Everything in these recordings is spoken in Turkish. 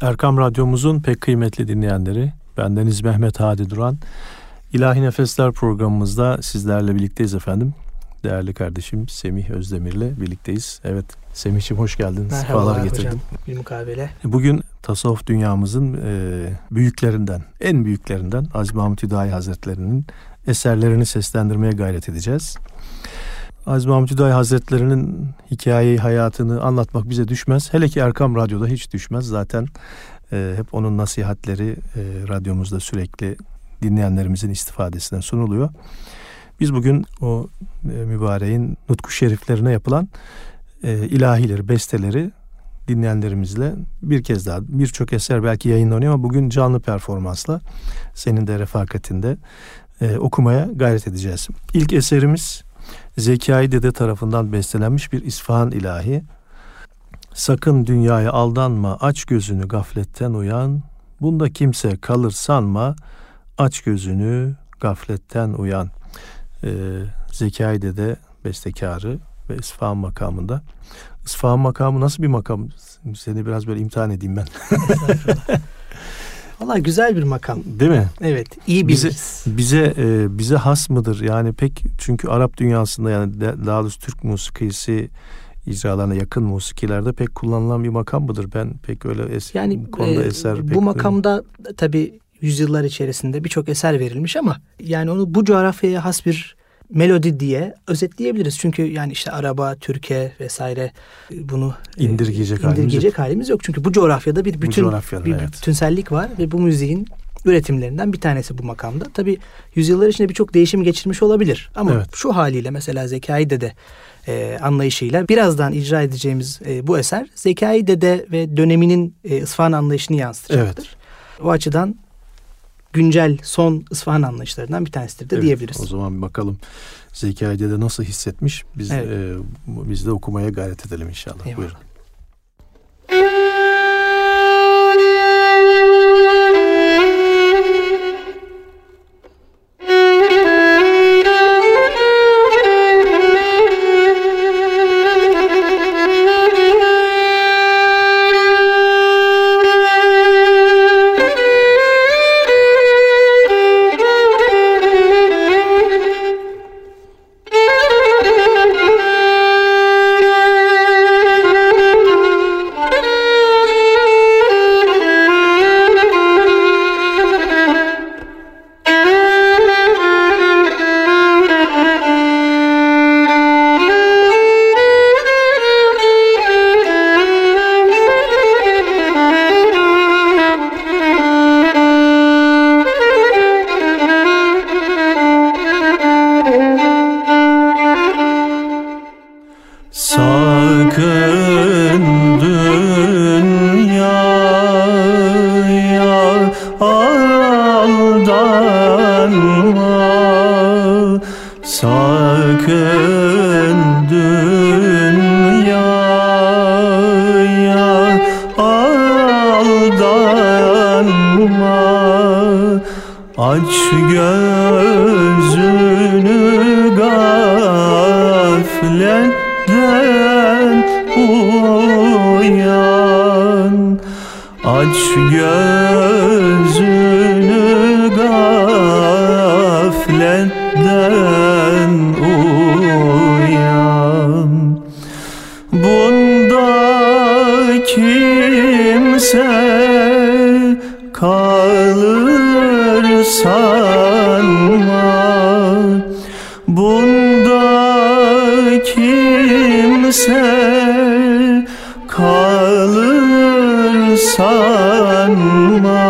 Erkam Radyomuzun pek kıymetli dinleyenleri, bendeniz Mehmet Hadi Duran. İlahi Nefesler programımızda sizlerle birlikteyiz efendim. Değerli kardeşim Semih Özdemir'le birlikteyiz. Evet Semih'ciğim hoş geldin. Merhabalar getirdin. hocam. Bir mukabele. Bugün tasavvuf dünyamızın e, büyüklerinden, en büyüklerinden Aziz Mahmut Hüdayi Hazretleri'nin eserlerini seslendirmeye gayret edeceğiz. Mahmut Hüdayi Hazretleri'nin hikayeyi, hayatını anlatmak bize düşmez. Hele ki Erkam Radyo'da hiç düşmez. Zaten e, hep onun nasihatleri e, radyomuzda sürekli dinleyenlerimizin istifadesine sunuluyor. Biz bugün o e, mübareğin nutku şeriflerine yapılan e, ilahileri, besteleri dinleyenlerimizle bir kez daha birçok eser belki yayınlanıyor ama bugün canlı performansla senin de refakatinde e, okumaya gayret edeceğiz. İlk eserimiz Zekai Dede tarafından bestelenmiş bir İsfahan ilahi. Sakın dünyaya aldanma, aç gözünü gafletten uyan. Bunda kimse kalır sanma, aç gözünü gafletten uyan. Ee, Zekai Dede bestekarı ve İsfahan makamında. İsfahan makamı nasıl bir makam? Seni biraz böyle imtihan edeyim ben. Valla güzel bir makam. Değil mi? Evet. iyi biliriz. Bize bize, e, bize has mıdır? Yani pek çünkü Arap dünyasında yani daha doğrusu Türk musikisi icralarına yakın musikilerde pek kullanılan bir makam mıdır? Ben pek öyle es yani, konuda e, eser pek Bu makamda tabii yüzyıllar içerisinde birçok eser verilmiş ama yani onu bu coğrafyaya has bir melodi diye özetleyebiliriz. Çünkü yani işte araba, Türkiye vesaire bunu e, indirgeyecek, indirgeyecek halimiz, yok. Çünkü bu coğrafyada bir bütün bir evet. bütünsellik var ve bu müziğin üretimlerinden bir tanesi bu makamda. Tabi yüzyıllar içinde birçok değişim geçirmiş olabilir. Ama evet. şu haliyle mesela Zekai Dede e, anlayışıyla birazdan icra edeceğimiz e, bu eser Zekai Dede ve döneminin e, İsfahan anlayışını yansıtacaktır. Evet. O açıdan güncel son İsfahan anlayışlarından bir tanesidir de evet, diyebiliriz. O zaman bir bakalım Zekai'de de nasıl hissetmiş biz evet. e, biz de okumaya gayret edelim inşallah. Eyvallah. Buyurun. Sakın sanma.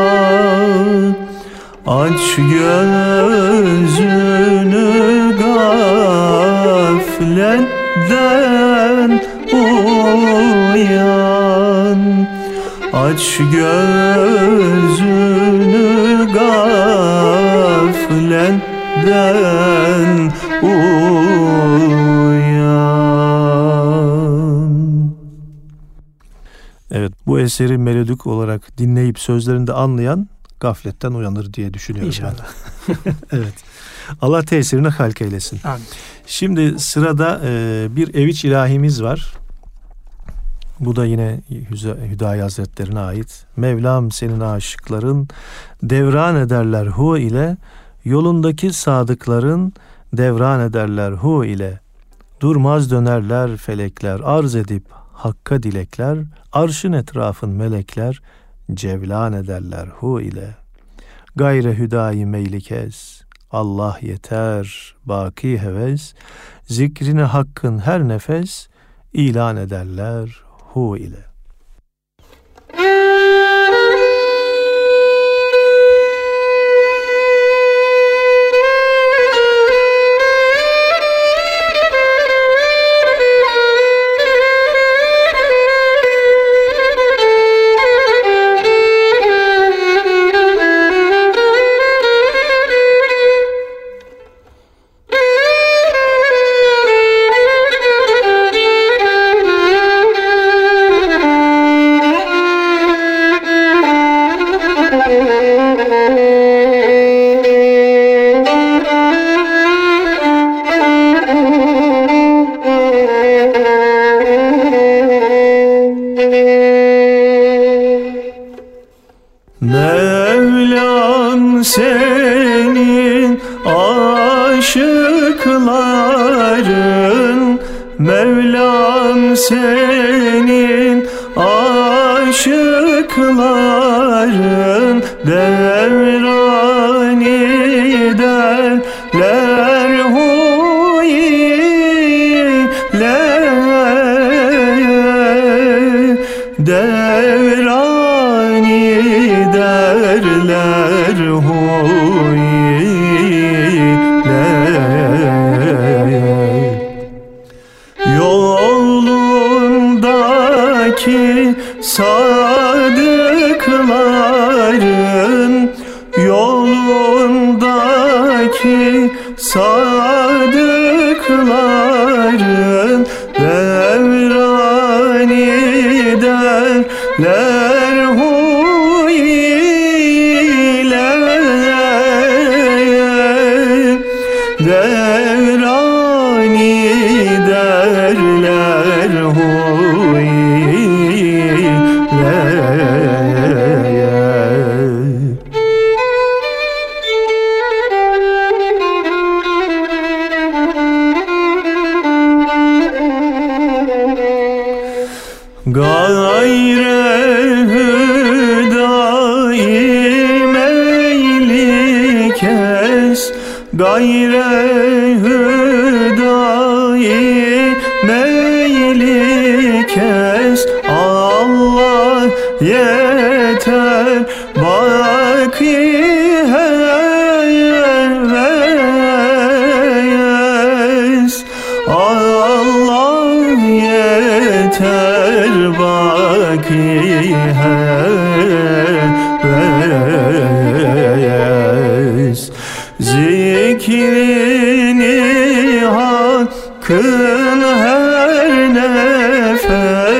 Aç gözünü gafletten uyan. Aç gözünü gafletten eseri melodik olarak dinleyip sözlerinde anlayan gafletten uyanır diye düşünüyorum İnşallah. evet. Allah tesirini halk eylesin. Amin. Şimdi sırada e, bir eviç ilahimiz var. Bu da yine Hüdayi Hazretlerine ait. Mevlam senin aşıkların devran ederler hu ile yolundaki sadıkların devran ederler hu ile durmaz dönerler felekler arz edip hakka dilekler arşın etrafın melekler cevlan ederler hu ile gayre hüdayi meylikez Allah yeter baki heves zikrini hakkın her nefes ilan ederler hu ile. senin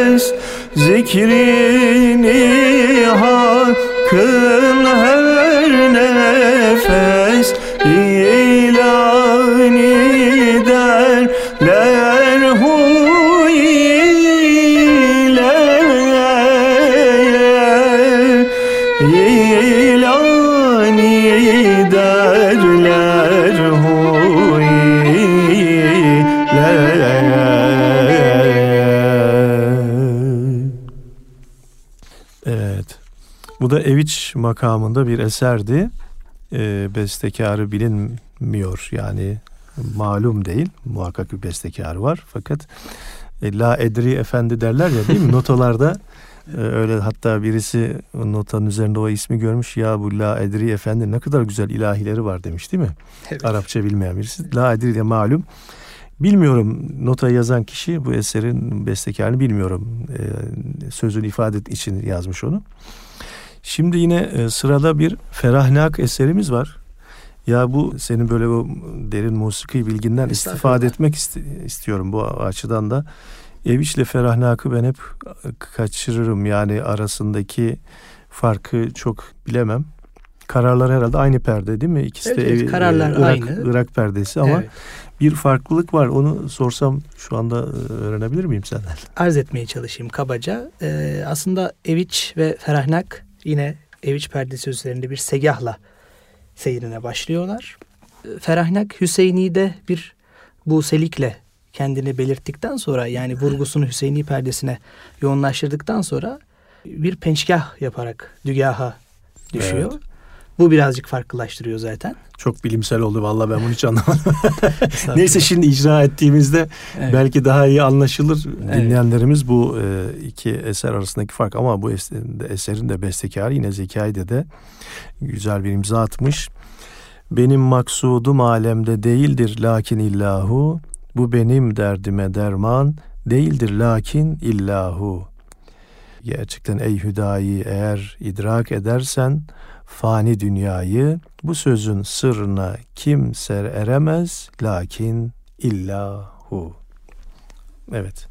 herkes zikrini hakkın Bu da Eviç makamında bir eserdi. E, bestekarı bilinmiyor yani malum değil. Muhakkak bir bestekarı var. Fakat e, La Edri Efendi derler ya değil mi? Notalarda e, öyle hatta birisi notanın üzerinde o ismi görmüş. Ya bu La Edri Efendi ne kadar güzel ilahileri var demiş değil mi? Evet. Arapça bilmeyen birisi. La Edri de malum. Bilmiyorum notayı yazan kişi bu eserin bestekarını bilmiyorum. E, sözün ifade için yazmış onu. Şimdi yine e, sırada bir ferahnak eserimiz var. Ya bu senin böyle o derin musiki bilginden istifade etmek ist- istiyorum bu açıdan da. Eviç ile Ferahnak'ı ben hep kaçırırım yani arasındaki farkı çok bilemem. kararlar herhalde aynı perde değil mi? İkisi evet, de evet, kararlar Irak, aynı. Irak perdesi ama evet. bir farklılık var. Onu sorsam şu anda e, öğrenebilir miyim senden? Arz etmeye çalışayım kabaca. Ee, aslında Eviç ve Ferahnak yine Eviç perdesi üzerinde bir segahla seyrine başlıyorlar. Ferahnak Hüseyini'de bir bu selikle kendini belirttikten sonra yani vurgusunu Hüseyini perdesine yoğunlaştırdıktan sonra bir pençkah yaparak dügaha düşüyor. Evet. Bu birazcık farklılaştırıyor zaten. Çok bilimsel oldu vallahi ben bunu hiç anlamadım. Neyse şimdi icra ettiğimizde evet. belki daha iyi anlaşılır evet. dinleyenlerimiz bu e, iki eser arasındaki fark ama bu eserin de bestekarı yine Zekai de güzel bir imza atmış. Benim maksudum alemde değildir lakin illahu bu benim derdime derman değildir lakin illahu. Gerçekten ey hüdayi eğer idrak edersen fani dünyayı bu sözün sırrına kimse eremez lakin illahu. Evet.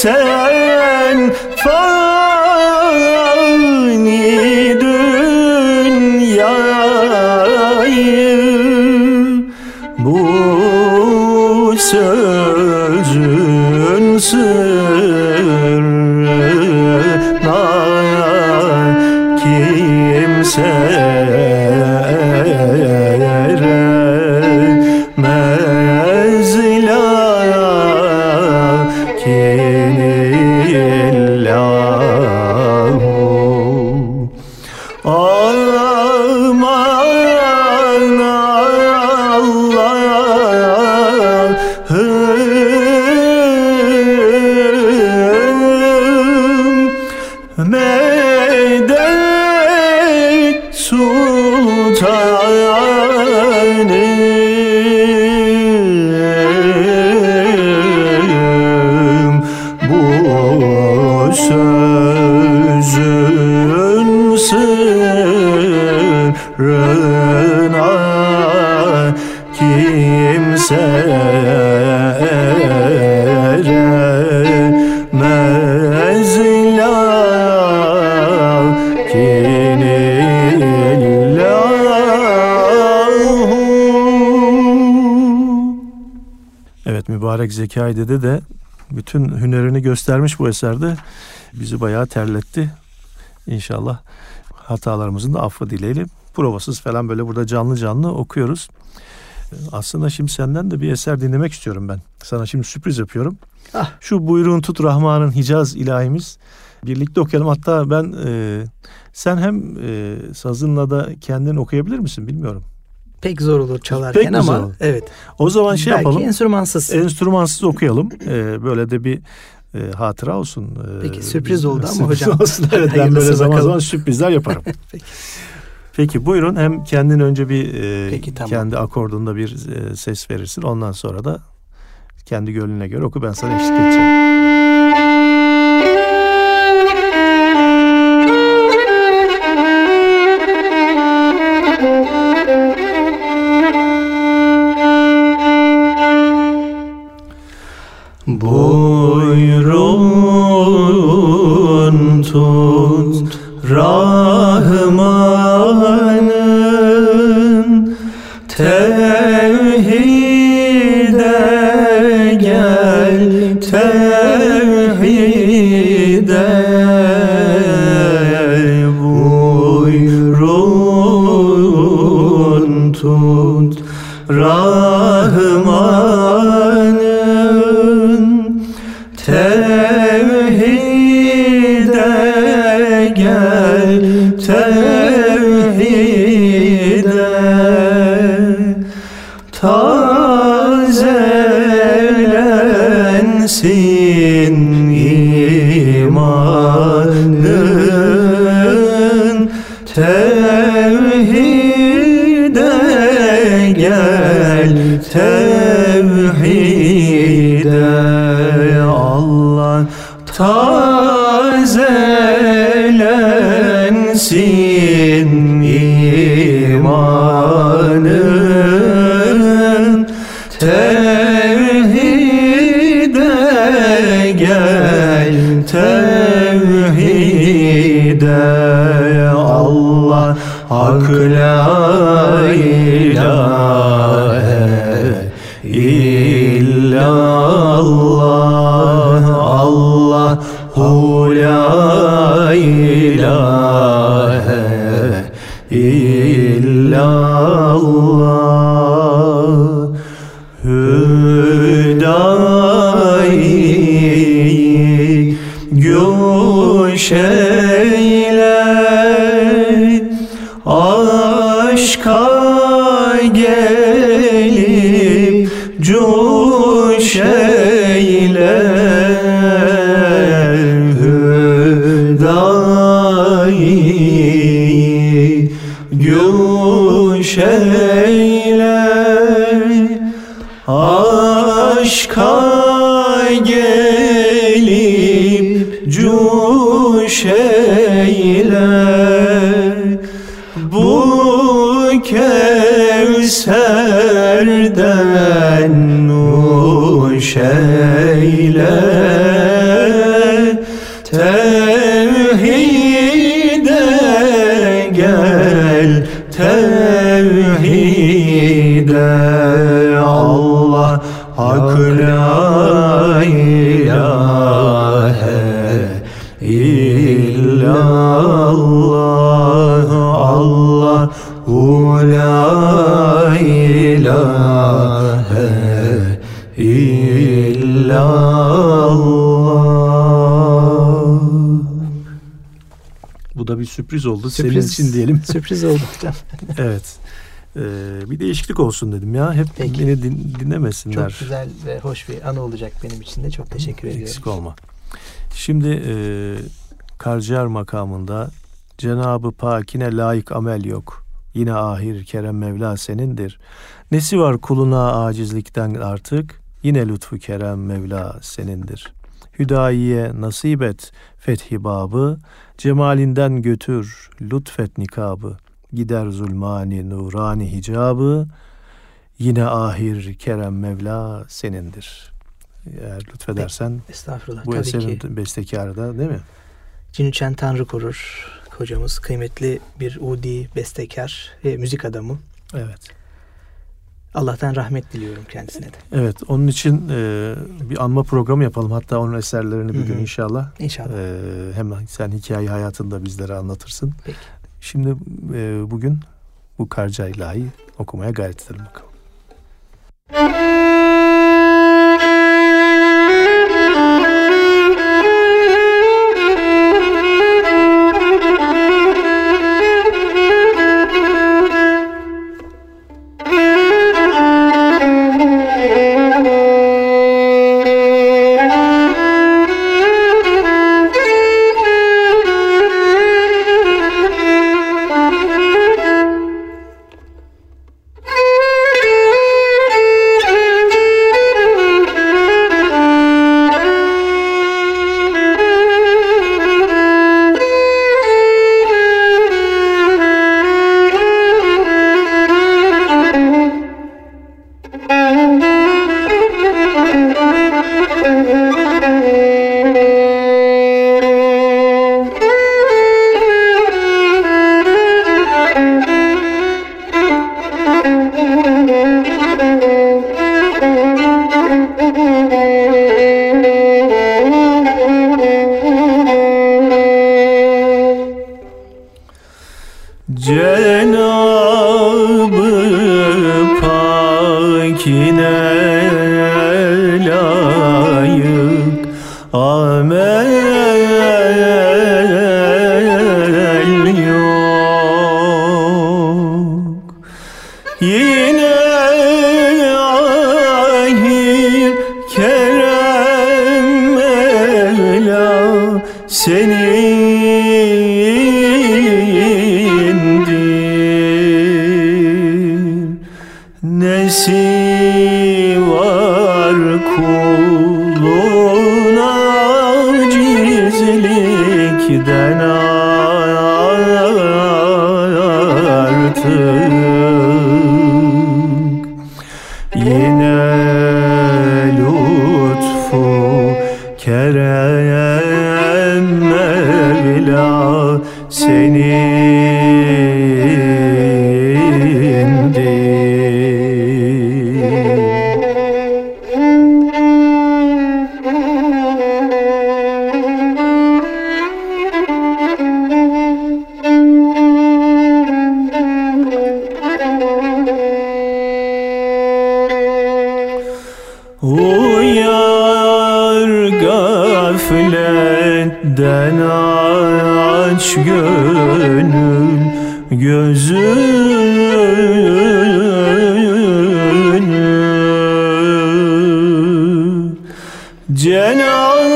sen demek Zekai Dede de bütün hünerini göstermiş bu eserde. Bizi bayağı terletti. İnşallah hatalarımızın da affı dileyelim. Provasız falan böyle burada canlı canlı okuyoruz. Aslında şimdi senden de bir eser dinlemek istiyorum ben. Sana şimdi sürpriz yapıyorum. Ah. Şu buyruğun tut Rahman'ın Hicaz ilahimiz. Birlikte okuyalım. Hatta ben e, sen hem e, sazınla da kendin okuyabilir misin bilmiyorum. Pek zor olur çalarken Pek ama olur. evet. O zaman şey Belki yapalım. enstrümansız. Enstrümansız okuyalım. E, böyle de bir e, hatıra olsun. E, Peki sürpriz oldu ama hocam. Olsun. Evet ben böyle zaman zaman sürprizler yaparım. Peki. Peki buyurun hem kendin önce bir e, Peki, tamam. kendi akordunda bir e, ses verirsin. Ondan sonra da kendi gönlüne göre oku ben sana eşlik edeceğim. see Yeah. Bir sürpriz oldu. Sürpriz, Senin için diyelim. Sürpriz oldu hocam. evet. Ee, bir değişiklik olsun dedim ya. Hep Peki. beni din, dinlemesinler. Çok güzel ve hoş bir anı olacak benim için de. Çok teşekkür ediyorum. Eksik olma. Şimdi e, Karciğer makamında Cenabı Pakine layık amel yok. Yine ahir kerem Mevla senindir. Nesi var kuluna acizlikten artık? Yine lütfu kerem Mevla senindir. Hüdayiye nasip et fethi babı, cemalinden götür lütfet nikabı. Gider zulmani nurani hicabı, yine ahir kerem Mevla senindir. Eğer lütfedersen Estağfurullah, bu tabii eserin ki. bestekarı da değil mi? Cinüçen Tanrı korur hocamız. Kıymetli bir udi, bestekar ve müzik adamı. Evet. Allah'tan rahmet diliyorum kendisine de. Evet onun için e, bir anma programı yapalım. Hatta onun eserlerini bir gün inşallah. İnşallah. E, hemen sen hikaye hayatında bizlere anlatırsın. Peki. Şimdi e, bugün bu Karca ilahi okumaya gayret edelim bakalım.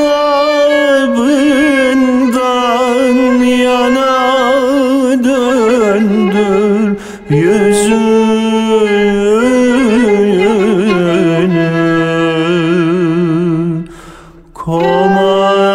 inabından yana döndür yüzünü. Koma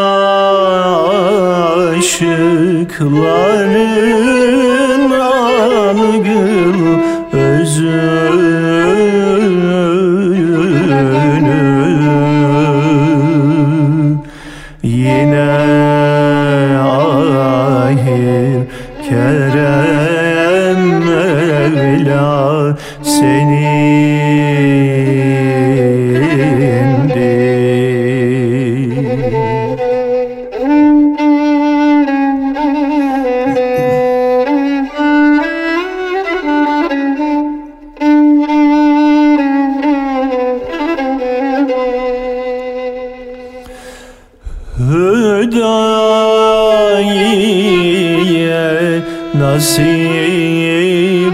nasip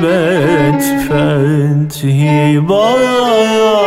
et fethi bana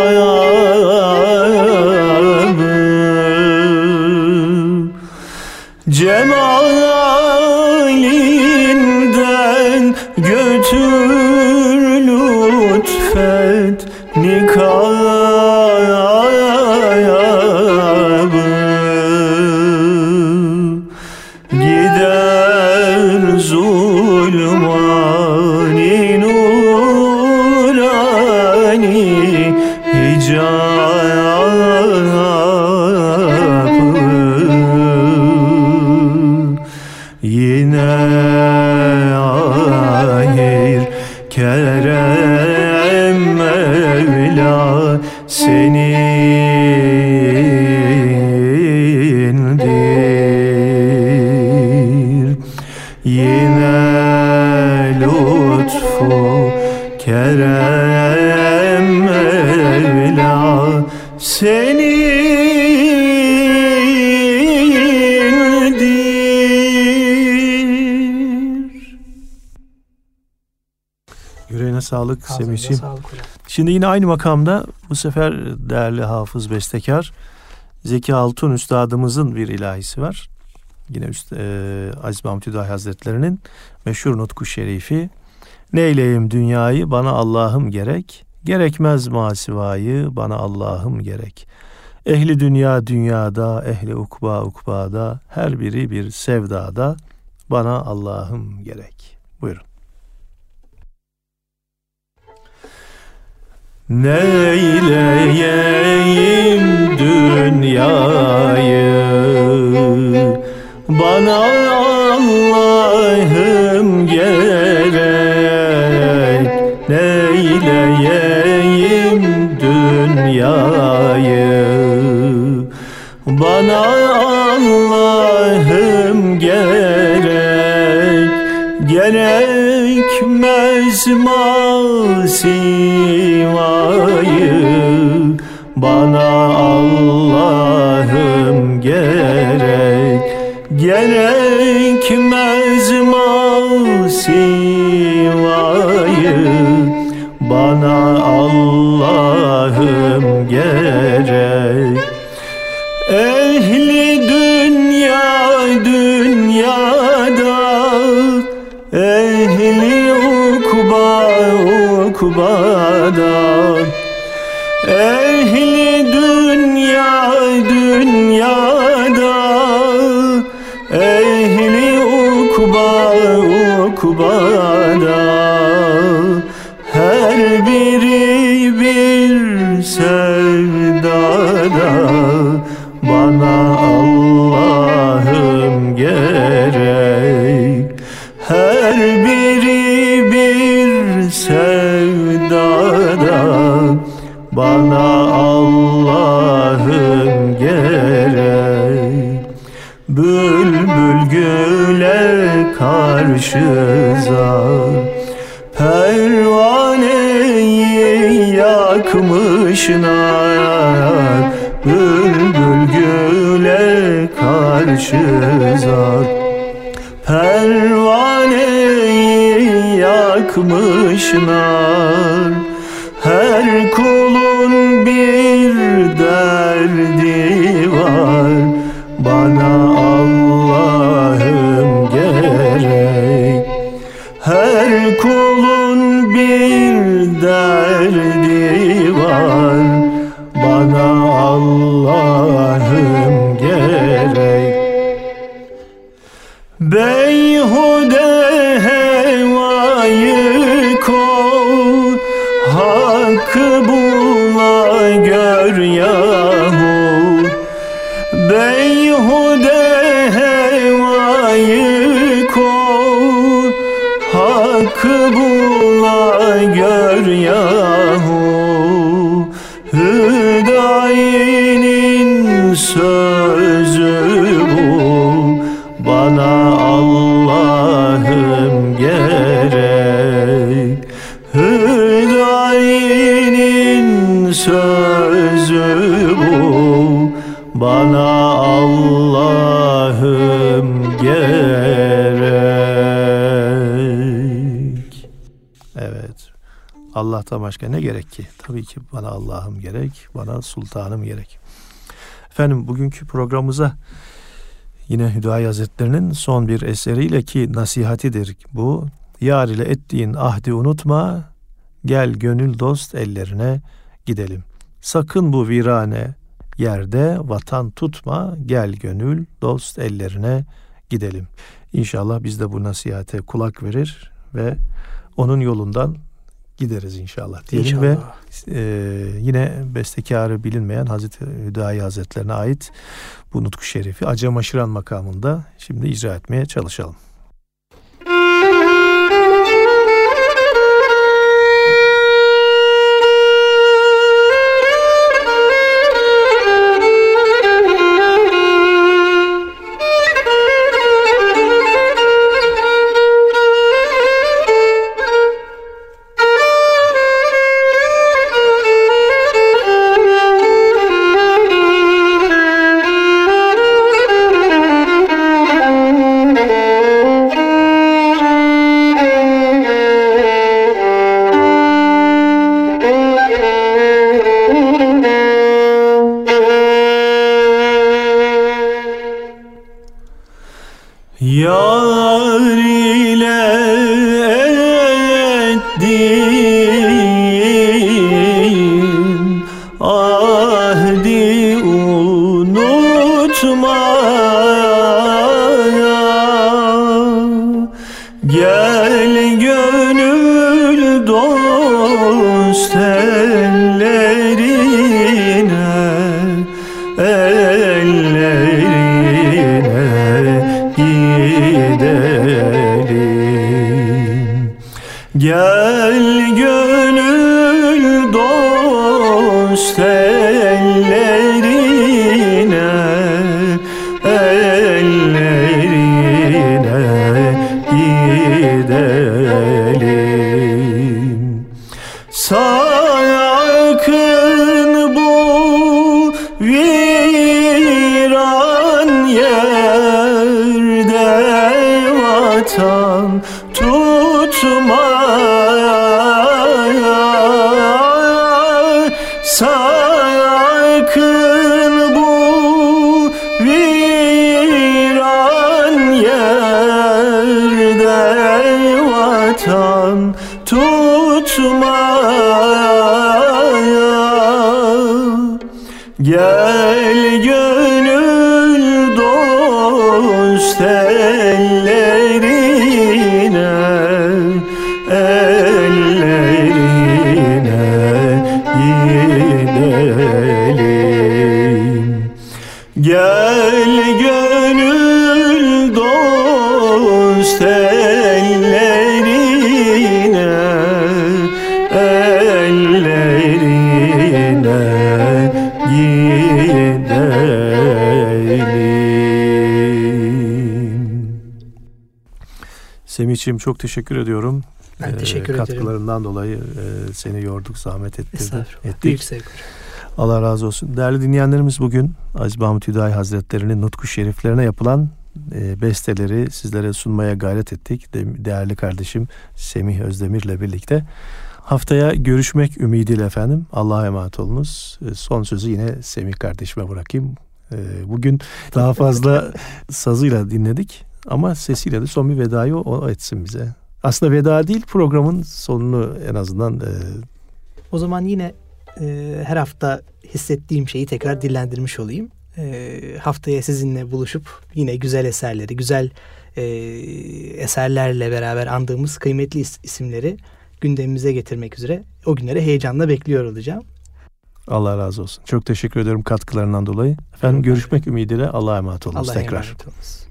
lütfu kerem Mevla senindir. Yüreğine sağlık Semih'ciğim. Şimdi yine aynı makamda bu sefer değerli hafız bestekar Zeki Altun Üstadımızın bir ilahisi var. Yine Üst, e, Aziz Mahmut Hüdayi Hazretleri'nin meşhur Nutku Şerifi Neyleyim dünyayı bana Allah'ım gerek, gerekmez masivayı bana Allah'ım gerek. Ehli dünya dünyada, ehli ukba ukbada, her biri bir sevdada, bana Allah'ım gerek. Buyurun. Neyleyeyim dünyayı bana Allah'ım gerek dünyayı Bana Allah'ım gerek Gerekmez masivayı ukbada Bye. Allah'tan başka ne gerek ki? Tabii ki bana Allah'ım gerek, bana sultanım gerek. Efendim bugünkü programımıza yine Hüdayi Hazretleri'nin son bir eseriyle ki nasihatidir bu. Yar ile ettiğin ahdi unutma, gel gönül dost ellerine gidelim. Sakın bu virane yerde vatan tutma, gel gönül dost ellerine gidelim. İnşallah biz de bu nasihate kulak verir ve onun yolundan gideriz inşallah diyelim inşallah. ve e, yine bestekarı bilinmeyen Hazreti Hüdayi Hazretlerine ait bu nutku şerifi Acemaşıran makamında şimdi icra etmeye çalışalım. Yar Semih'ciğim çok teşekkür ediyorum. Ben teşekkür ee, Katkılarından ederim. dolayı e, seni yorduk, zahmet ettirdik. Estağfurullah. Büyük sevgi Allah razı olsun. Değerli dinleyenlerimiz bugün Aziz Mahmut Hüdayi Hazretleri'nin Nutku Şeriflerine yapılan e, besteleri sizlere sunmaya gayret ettik. De, değerli kardeşim Semih Özdemir'le birlikte. Haftaya görüşmek ümidiyle efendim. Allah'a emanet olunuz. E, son sözü yine Semih kardeşime bırakayım. E, bugün daha fazla sazıyla dinledik ama sesiyle de son bir vedayı o etsin bize. Aslında veda değil programın sonunu en azından. E, o zaman yine e, her hafta hissettiğim şeyi tekrar dillendirmiş olayım. E, haftaya sizinle buluşup yine güzel eserleri, güzel e, eserlerle beraber andığımız kıymetli isimleri gündemimize getirmek üzere o günleri heyecanla bekliyor olacağım. Allah razı olsun. Çok teşekkür ediyorum katkılarından dolayı. Efendim görüşmek ümidiyle Allah'a emanet olunuz Allah tekrar. Emanet olunuz.